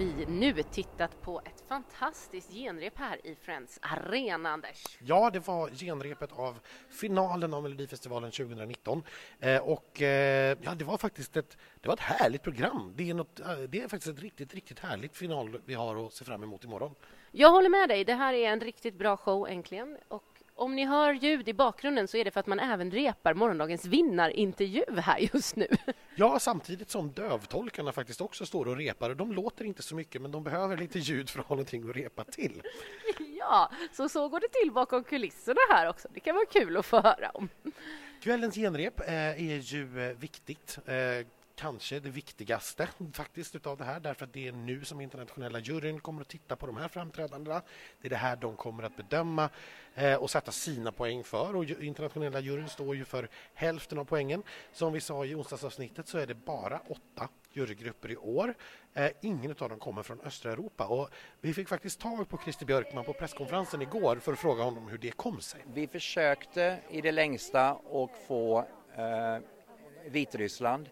vi nu tittat på ett fantastiskt genrep här i Friends Arena, Anders. Ja, det var genrepet av finalen av Melodifestivalen 2019. Eh, och eh, ja, det var faktiskt ett, det var ett härligt program. Det är, något, eh, det är faktiskt ett riktigt, riktigt härligt final vi har att se fram emot imorgon. Jag håller med dig. Det här är en riktigt bra show äntligen. Och om ni hör ljud i bakgrunden så är det för att man även repar morgondagens vinnarintervju här just nu. Ja, samtidigt som dövtolkarna faktiskt också står och repar. De låter inte så mycket, men de behöver lite ljud för att ha någonting att repa till. Ja, så så går det till bakom kulisserna här också. Det kan vara kul att få höra om. Kvällens genrep eh, är ju eh, viktigt eh, kanske det viktigaste faktiskt utav det här därför att det är nu som internationella juryn kommer att titta på de här framträdandena. Det är det här de kommer att bedöma eh, och sätta sina poäng för och internationella juryn står ju för hälften av poängen. Som vi sa i onsdagsavsnittet så är det bara åtta jurygrupper i år. Eh, ingen av dem kommer från östra Europa och vi fick faktiskt tag på Christer Björkman på presskonferensen igår för att fråga honom hur det kom sig. Vi försökte i det längsta att få eh, Vitryssland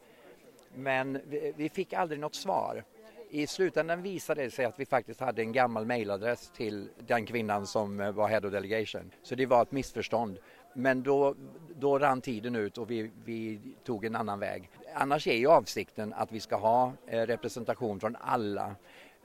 men vi, vi fick aldrig något svar. I slutändan visade det sig att vi faktiskt hade en gammal mailadress till den kvinnan som eh, var head of delegation. Så det var ett missförstånd. Men då, då rann tiden ut och vi, vi tog en annan väg. Annars är ju avsikten att vi ska ha eh, representation från alla.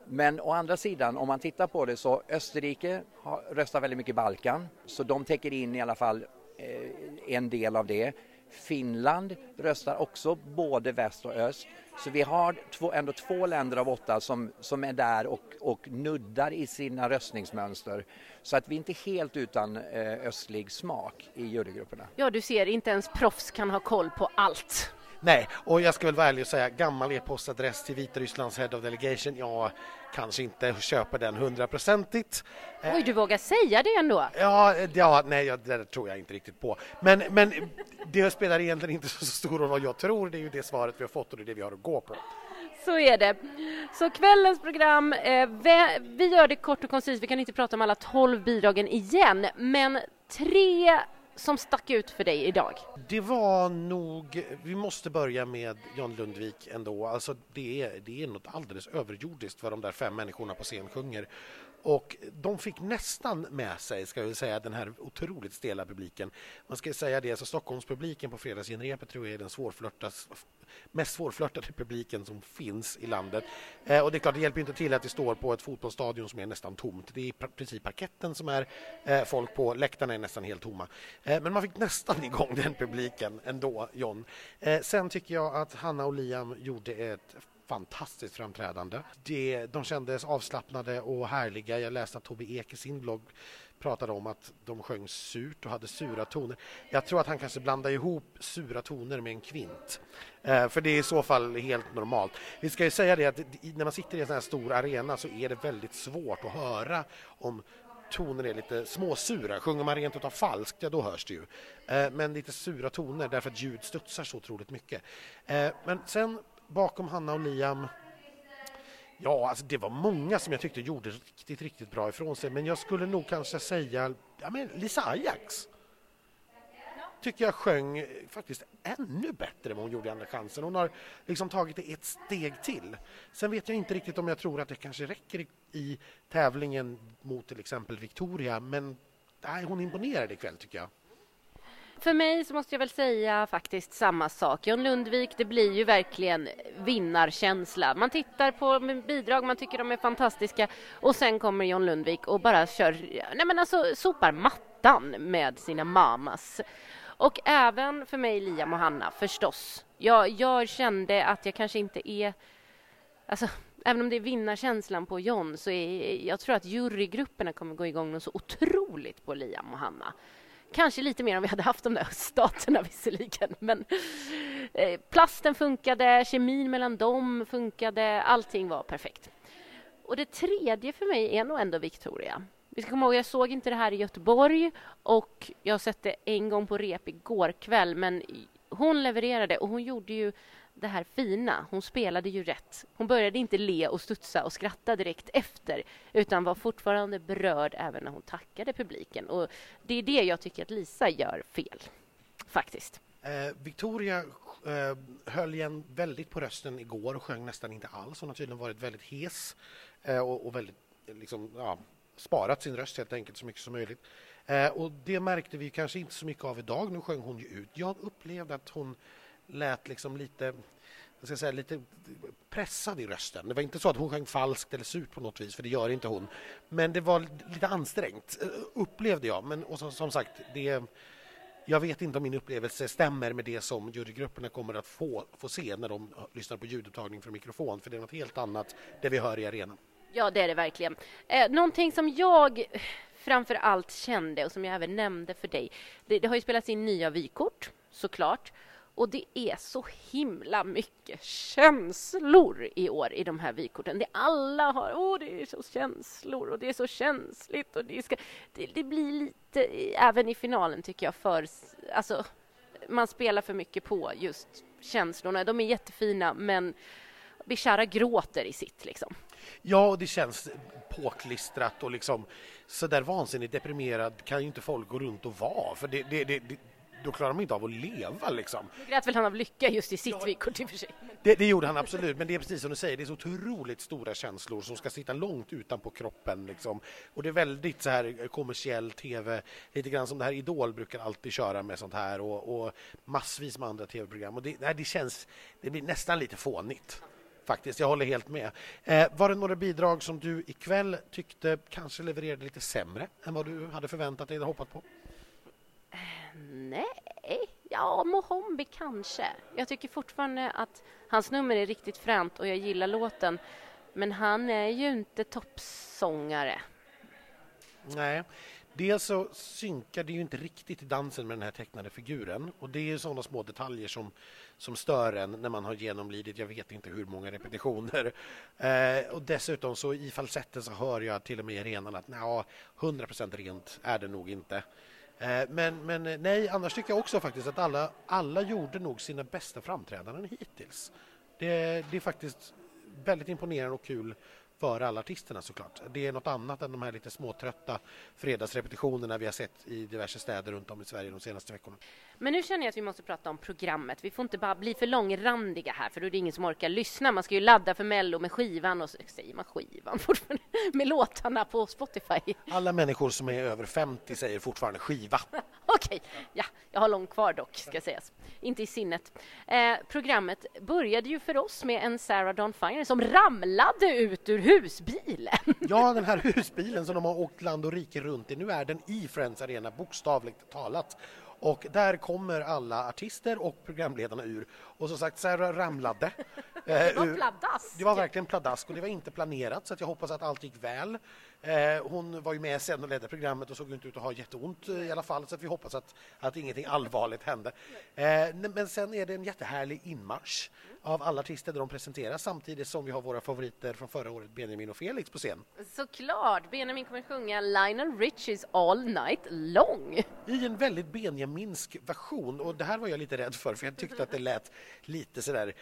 Men å andra sidan, om man tittar på det så Österrike har, röstar väldigt mycket Balkan, så de täcker in i alla fall eh, en del av det. Finland röstar också både väst och öst. Så vi har två, ändå två länder av åtta som, som är där och, och nuddar i sina röstningsmönster. Så att vi är inte helt utan eh, östlig smak i jurygrupperna. Ja, du ser, inte ens proffs kan ha koll på allt. Nej, och jag ska väl vara ärlig och säga gammal e-postadress till Vitrysslands Head of Delegation. Jag kanske inte köper den hundraprocentigt. Oj, du vågar säga det ändå? Ja, ja nej, det tror jag inte riktigt på. Men, men det spelar egentligen inte så stor roll vad jag tror. Det är ju det svaret vi har fått och det är det vi har att gå på. Så är det. Så kvällens program, eh, vi gör det kort och koncist. Vi kan inte prata om alla tolv bidragen igen, men tre som stack ut för dig idag? Det var nog, vi måste börja med John Lundvik ändå. Alltså det är, det är något alldeles överjordiskt vad de där fem människorna på scen sjunger. Och de fick nästan med sig, ska vi säga, den här otroligt stela publiken. Man ska säga det, alltså Stockholmspubliken på fredagsgenrepet tror jag är den svårflörtas, mest svårflörtade publiken som finns i landet. Eh, och det är klart, det hjälper inte till att det står på ett fotbollsstadion som är nästan tomt. Det är i princip parketten som är eh, folk på, läktarna är nästan helt tomma. Eh, men man fick nästan igång den publiken ändå, John. Eh, sen tycker jag att Hanna och Liam gjorde ett fantastiskt framträdande. Det, de kändes avslappnade och härliga. Jag läste att Tobbe Ek i sin blogg pratade om att de sjöng surt och hade sura toner. Jag tror att han kanske blandade ihop sura toner med en kvint. Eh, för det är i så fall helt normalt. Vi ska ju säga det att när man sitter i en sån här stor arena så är det väldigt svårt att höra om toner är lite småsura. Sjunger man rent utav falskt, ja då hörs det ju. Eh, men lite sura toner därför att ljud studsar så otroligt mycket. Eh, men sen bakom Hanna och Liam Ja, alltså det var många som jag tyckte gjorde riktigt, riktigt bra ifrån sig. Men jag skulle nog kanske säga ja, men Lisa Ajax. Tycker jag sjöng faktiskt ännu bättre än vad hon gjorde i Andra chansen. Hon har liksom tagit det ett steg till. Sen vet jag inte riktigt om jag tror att det kanske räcker i, tävlingen mot till exempel Victoria. Men nej, hon imponerade ikväll tycker jag. För mig så måste jag väl säga faktiskt samma sak. John Lundvik, det blir ju verkligen vinnarkänsla. Man tittar på bidrag, man tycker de är fantastiska och sen kommer John Lundvik och bara kör, nej men alltså sopar mattan med sina mamas. Och även för mig, Liam och Hanna, förstås. Jag, jag kände att jag kanske inte är... Alltså, även om det är vinnarkänslan på John så är jag tror att jurygrupperna kommer gå igång något så otroligt på Liam och Hanna. Kanske lite mer om vi hade haft de där öststaterna visserligen. Men eh, plasten funkade, kemin mellan dem funkade, allting var perfekt. Och det tredje för mig är nog ändå Victoria. Vi ska komma ihåg, jag såg inte det här i Göteborg och jag har sett det en gång på rep igår kväll men hon levererade och hon gjorde ju det här fina. Hon spelade ju rätt. Hon började inte le och studsa och skratta direkt efter utan var fortfarande berörd även när hon tackade publiken. Och Det är det jag tycker att Lisa gör fel, faktiskt. Eh, Victoria eh, höll igen väldigt på rösten igår och sjöng nästan inte alls. Hon har tydligen varit väldigt hes eh, och, och, väldigt eh, liksom, ja, sparat sin röst helt enkelt så mycket som möjligt. Eh, och det märkte vi kanske inte så mycket av idag. Nu sjöng hon ju ut. Jag upplevde att hon lät liksom lite jag ska säga, lite pressad i rösten. Det var inte så att hon sjöng falskt eller surt på något vis, för det gör inte hon. Men det var lite ansträngt, eh, upplevde jag. Men och som, som sagt, det, jag vet inte om min upplevelse stämmer med det som jurygrupperna kommer att få, få se när de eh, lyssnar på ljudupptagning från mikrofon, för det är något helt annat det vi hör i arenan. Ja, det är det verkligen. Eh, någonting som jag framför allt kände och som jag även nämnde för dig, det, det har ju spelats in nya vykort såklart. Och det är så himla mycket känslor i år i de här vykorten. Det alla har, åh det är så känslor och det är så känsligt och det ska... Det, det blir lite, även i finalen tycker jag, för... Alltså, man spelar för mycket på just känslorna. De är jättefina men Bishara gråter i sitt liksom. Ja, och det känns påklistrat och liksom så där vansinnigt deprimerad kan ju inte folk gå runt och vara för det, det, det, då klarar de inte av att leva liksom. Nu grät väl han av lycka just i sitt ja, vykort i och för sig. Det, det, gjorde han absolut, men det är precis som du säger, det är så otroligt stora känslor som ska sitta långt utanpå kroppen liksom. Och det är väldigt så här kommersiell tv, lite grann som det här Idol brukar alltid köra med sånt här och, och massvis med andra tv-program och det, nej, det känns, det blir nästan lite fånigt faktiskt. Jag håller helt med. Eh, var det några bidrag som du ikväll tyckte kanske levererade lite sämre än vad du hade förväntat dig eller hoppat på? Nej, ja, Mohombi kanske. Jag tycker fortfarande att hans nummer är riktigt fränt och jag gillar låten. Men han är ju inte toppsångare. Nej, dels så synkar det ju inte riktigt i dansen med den här tecknade figuren och det är sådana små detaljer som, som stör en när man har genomlidit jag vet inte hur många repetitioner. Eh, och dessutom så i falsetten så hör jag till och med i arenan att nja, 100% rent är det nog inte. Eh, men, men eh, nej, annars tycker jag också faktiskt att alla, alla gjorde nog sina bästa framträdanden hittills. Det, det är faktiskt väldigt imponerande och kul för alla artisterna såklart. Det är något annat än de här lite småtrötta fredagsrepetitionerna vi har sett i diverse städer runt om i Sverige de senaste veckorna. Men nu känner jag att vi måste prata om programmet. Vi får inte bara bli för långrandiga här för då är det ingen som orkar lyssna. Man ska ju ladda för Mello med skivan och säger man skivan fortfarande? Med låtarna på Spotify. Alla människor som är över 50 säger fortfarande skiva. Okej, ja, jag har långt kvar dock ska sägas. Inte i sinnet. Eh, programmet började ju för oss med en Sarah Dawn Finer som ramlade ut ur husbilen. Ja, den här husbilen som de har åkt land och rike runt i. Nu är den i Friends Arena, bokstavligt talat. Och där kommer alla artister och programledarna ur. Och som sagt, Sarah ramlade. det var pladask. Det var verkligen pladask och det var inte planerat så jag hoppas att allt gick väl. Eh, hon var ju med sen och ledde programmet och såg inte ut att ha jätteont i alla fall så vi hoppas att, att ingenting allvarligt hände. Eh, men sen är det en jättehärlig inmarsch av alla artister där de presenteras samtidigt som vi har våra favoriter från förra året, Benjamin och Felix på scen. Såklart! Benjamin kommer sjunga Lionel Richies All Night Long. I en väldigt Benjaminsk version och det här var jag lite rädd för för jag tyckte att det lät lite sådär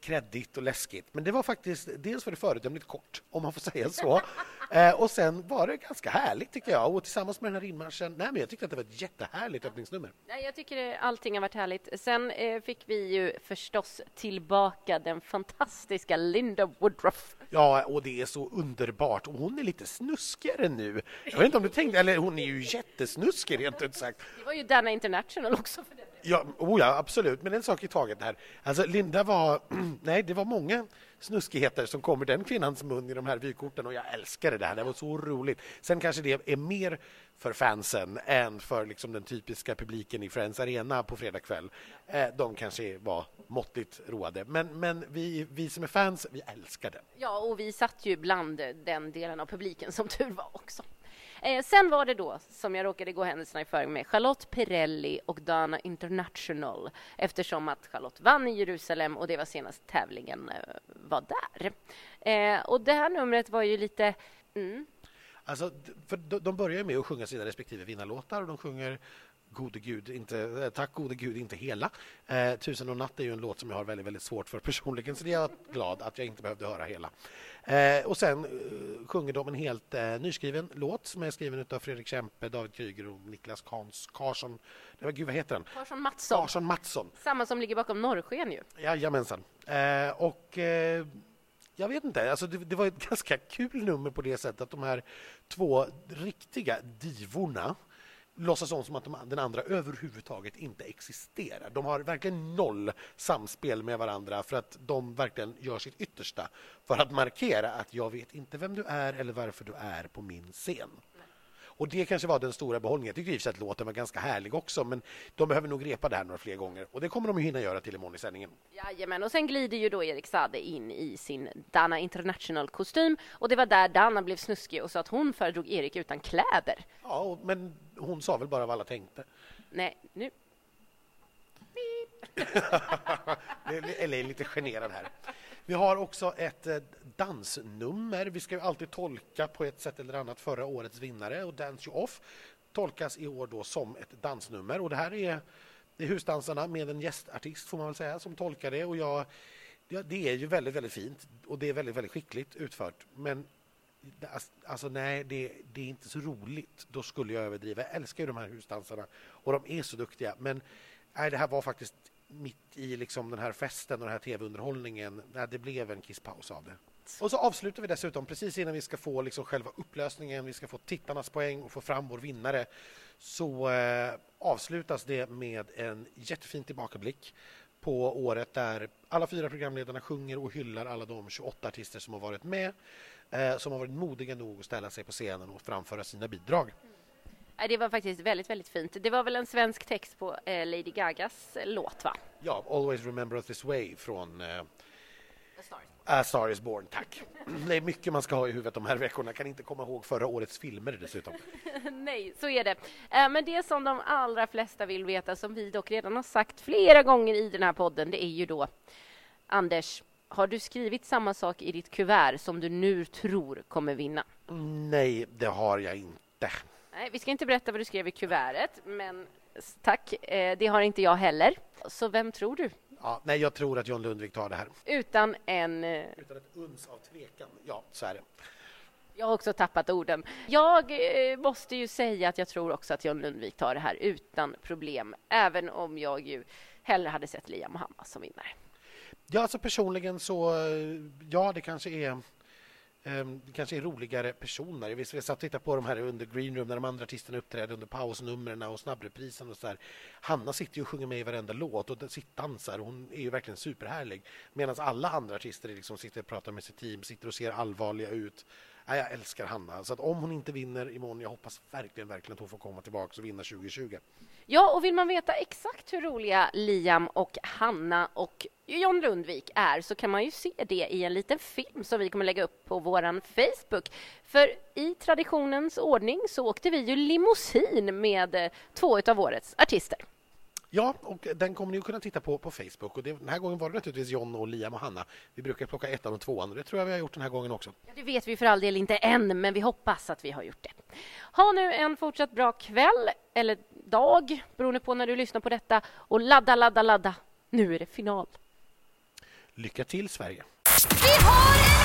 kreddigt och läskigt. Men det var faktiskt, dels var det föredömligt kort, om man får säga så. Eh, och sen var det ganska härligt tycker jag. Och tillsammans med den här inmarschen, nej men jag tyckte att det var ett jättehärligt öppningsnummer. Nej, jag tycker allting har varit härligt. Sen eh, fick vi ju förstås tillbaka den fantastiska Linda Woodruff. Ja, och det är så underbart. Och hon är lite snuskigare nu. Jag vet inte om du tänkte, eller hon är ju jättesnuskig rent ut sagt. Det var ju Dana International också. För det. Ja, oh ja, absolut, men en sak i taget här. Alltså, Linda var... nej, det var många snuskigheter som kommer den kvinnans mun i de här vykorten och jag älskade det här. Det var så roligt. Sen kanske det är mer för fansen än för liksom den typiska publiken i Friends Arena på fredag kväll. Eh, de kanske var måttligt roade, men, men vi, vi som är fans, vi älskar det. Ja, och vi satt ju bland den delen av publiken som tur var också. Eh, sen var det då, som jag råkade gå händelserna i förväg med, Charlotte Perrelli och Dana International eftersom att Charlotte vann i Jerusalem och det var senast tävlingen eh, var där. Eh, och det här numret var ju lite... Mm. Alltså, för de börjar med att sjunga sina respektive vinnarlåtar och de sjunger gode gud, inte, eh, tack gode gud, inte hela. Eh, Tusen och natt är ju en låt som jag har väldigt, väldigt svårt för personligen så det är jag glad att jag inte behövde höra hela. Eh, och sen eh, sjunger de en helt eh, nyskriven låt som är skriven av Fredrik Kempe, David Kryger och Niklas Kans, Karsson. Det gud, vad heter den? Karsson Mattsson. Karsson Mattsson. Samma som ligger bakom Norrsken ju. Jajamensan. Eh, och eh, jag vet inte, alltså det, det, var ett ganska kul nummer på det sättet att de här två riktiga divorna låtsas om som att de, den andra överhuvudtaget inte existerar. De har verkligen noll samspel med varandra för att de verkligen gör sitt yttersta för att markera att jag vet inte vem du är eller varför du är på min scen. Och det kanske var den stora behållningen. Jag i sig att låten var ganska härlig också, men de behöver nog repa det här några fler gånger. Och det kommer de ju hinna göra till imorgon i sändningen. Jajamän, och sen glider ju då Erik Sade in i sin Dana International-kostym och det var där Dana blev snuskig och sa att hon föredrog Erik utan kläder. Ja, men hon sa väl bara vad alla tänkte. Nej, nu... Eller är lite generad här. Vi har också ett eh, dansnummer. Vi ska ju alltid tolka på ett sätt eller annat förra årets vinnare och Dance You Off tolkas i år då som ett dansnummer och det här är, det är husdansarna med en gästartist får man väl säga som tolkar det och jag, ja, det är ju väldigt, väldigt fint och det är väldigt, väldigt skickligt utfört men Alltså nej, det, det, är inte så roligt. Då skulle jag överdriva. Jag älskar ju de här husdansarna och de är så duktiga. Men nej, det här var faktiskt mitt i liksom den här festen och den här tv-underhållningen. Det blev en kisspaus av det. Och så avslutar vi dessutom precis innan vi ska få liksom själva upplösningen, vi ska få tittarnas poäng och få fram vår vinnare. Så eh, avslutas det med en jättefin tillbakablick på året där alla fyra programledarna sjunger och hyllar alla de 28 artister som har varit med, eh, som har varit modiga nog att ställa sig på scenen och framföra sina bidrag. Det var faktiskt väldigt, väldigt fint. Det var väl en svensk text på eh, Lady Gagas låt, va? Ja, Always Remember Us This Way från eh, A Star Is Born, tack. Det är mycket man ska ha i huvudet de här veckorna. Jag kan inte komma ihåg förra årets filmer dessutom. Nej, så är det. Eh, men det som de allra flesta vill veta, som vi dock redan har sagt flera gånger i den här podden, det är ju då Anders, har du skrivit samma sak i ditt kuvert som du nu tror kommer vinna? Nej, det har jag inte. Nej, vi ska inte berätta vad du skrev i kuvertet, men tack, eh, det har inte jag heller. Så vem tror du? Ja, nej, jag tror att John Lundvik tar det här. Utan en... Eh, Utan ett uns av tvekan. Ja, så är det. Jag har också tappat orden. Jag eh, måste ju säga att jag tror också att John Lundvik tar det här utan problem, även om jag ju hellre hade sett Liam Mohammed som vinnare. Ja, alltså personligen så, ja, det kanske är Ehm, det kanske är roligare personer. Vi satt och tittade på de här under Green Room när de andra artisterna uppträdde under pausnumren och snabbreprisen och så där. Hanna sitter ju och sjunger med i varenda låt och dansar. Hon är ju verkligen superhärlig. Medan alla andra artister liksom sitter och pratar med sitt team, sitter och ser allvarliga ut. Nej, jag älskar Hanna. Så att om hon inte vinner imorgon, jag hoppas verkligen, verkligen att hon får komma tillbaka och vinna 2020. Ja, och vill man veta exakt hur roliga Liam och Hanna och John Lundvik är så kan man ju se det i en liten film som vi kommer lägga upp på vår Facebook. För i traditionens ordning så åkte vi ju limousin med eh, två av årets artister. Ja, och den kommer ni att kunna titta på på Facebook. Och det, den här gången var det naturligtvis John, och Liam och Hanna. Vi brukar plocka ettan och tvåan och det tror jag vi har gjort den här gången också. Ja, det vet vi för all del inte än, men vi hoppas att vi har gjort det. Ha nu en fortsatt bra kväll, eller dag, beroende på när du lyssnar på detta. Och ladda, ladda, ladda. Nu är det final. Lycka till, Sverige! Vi har en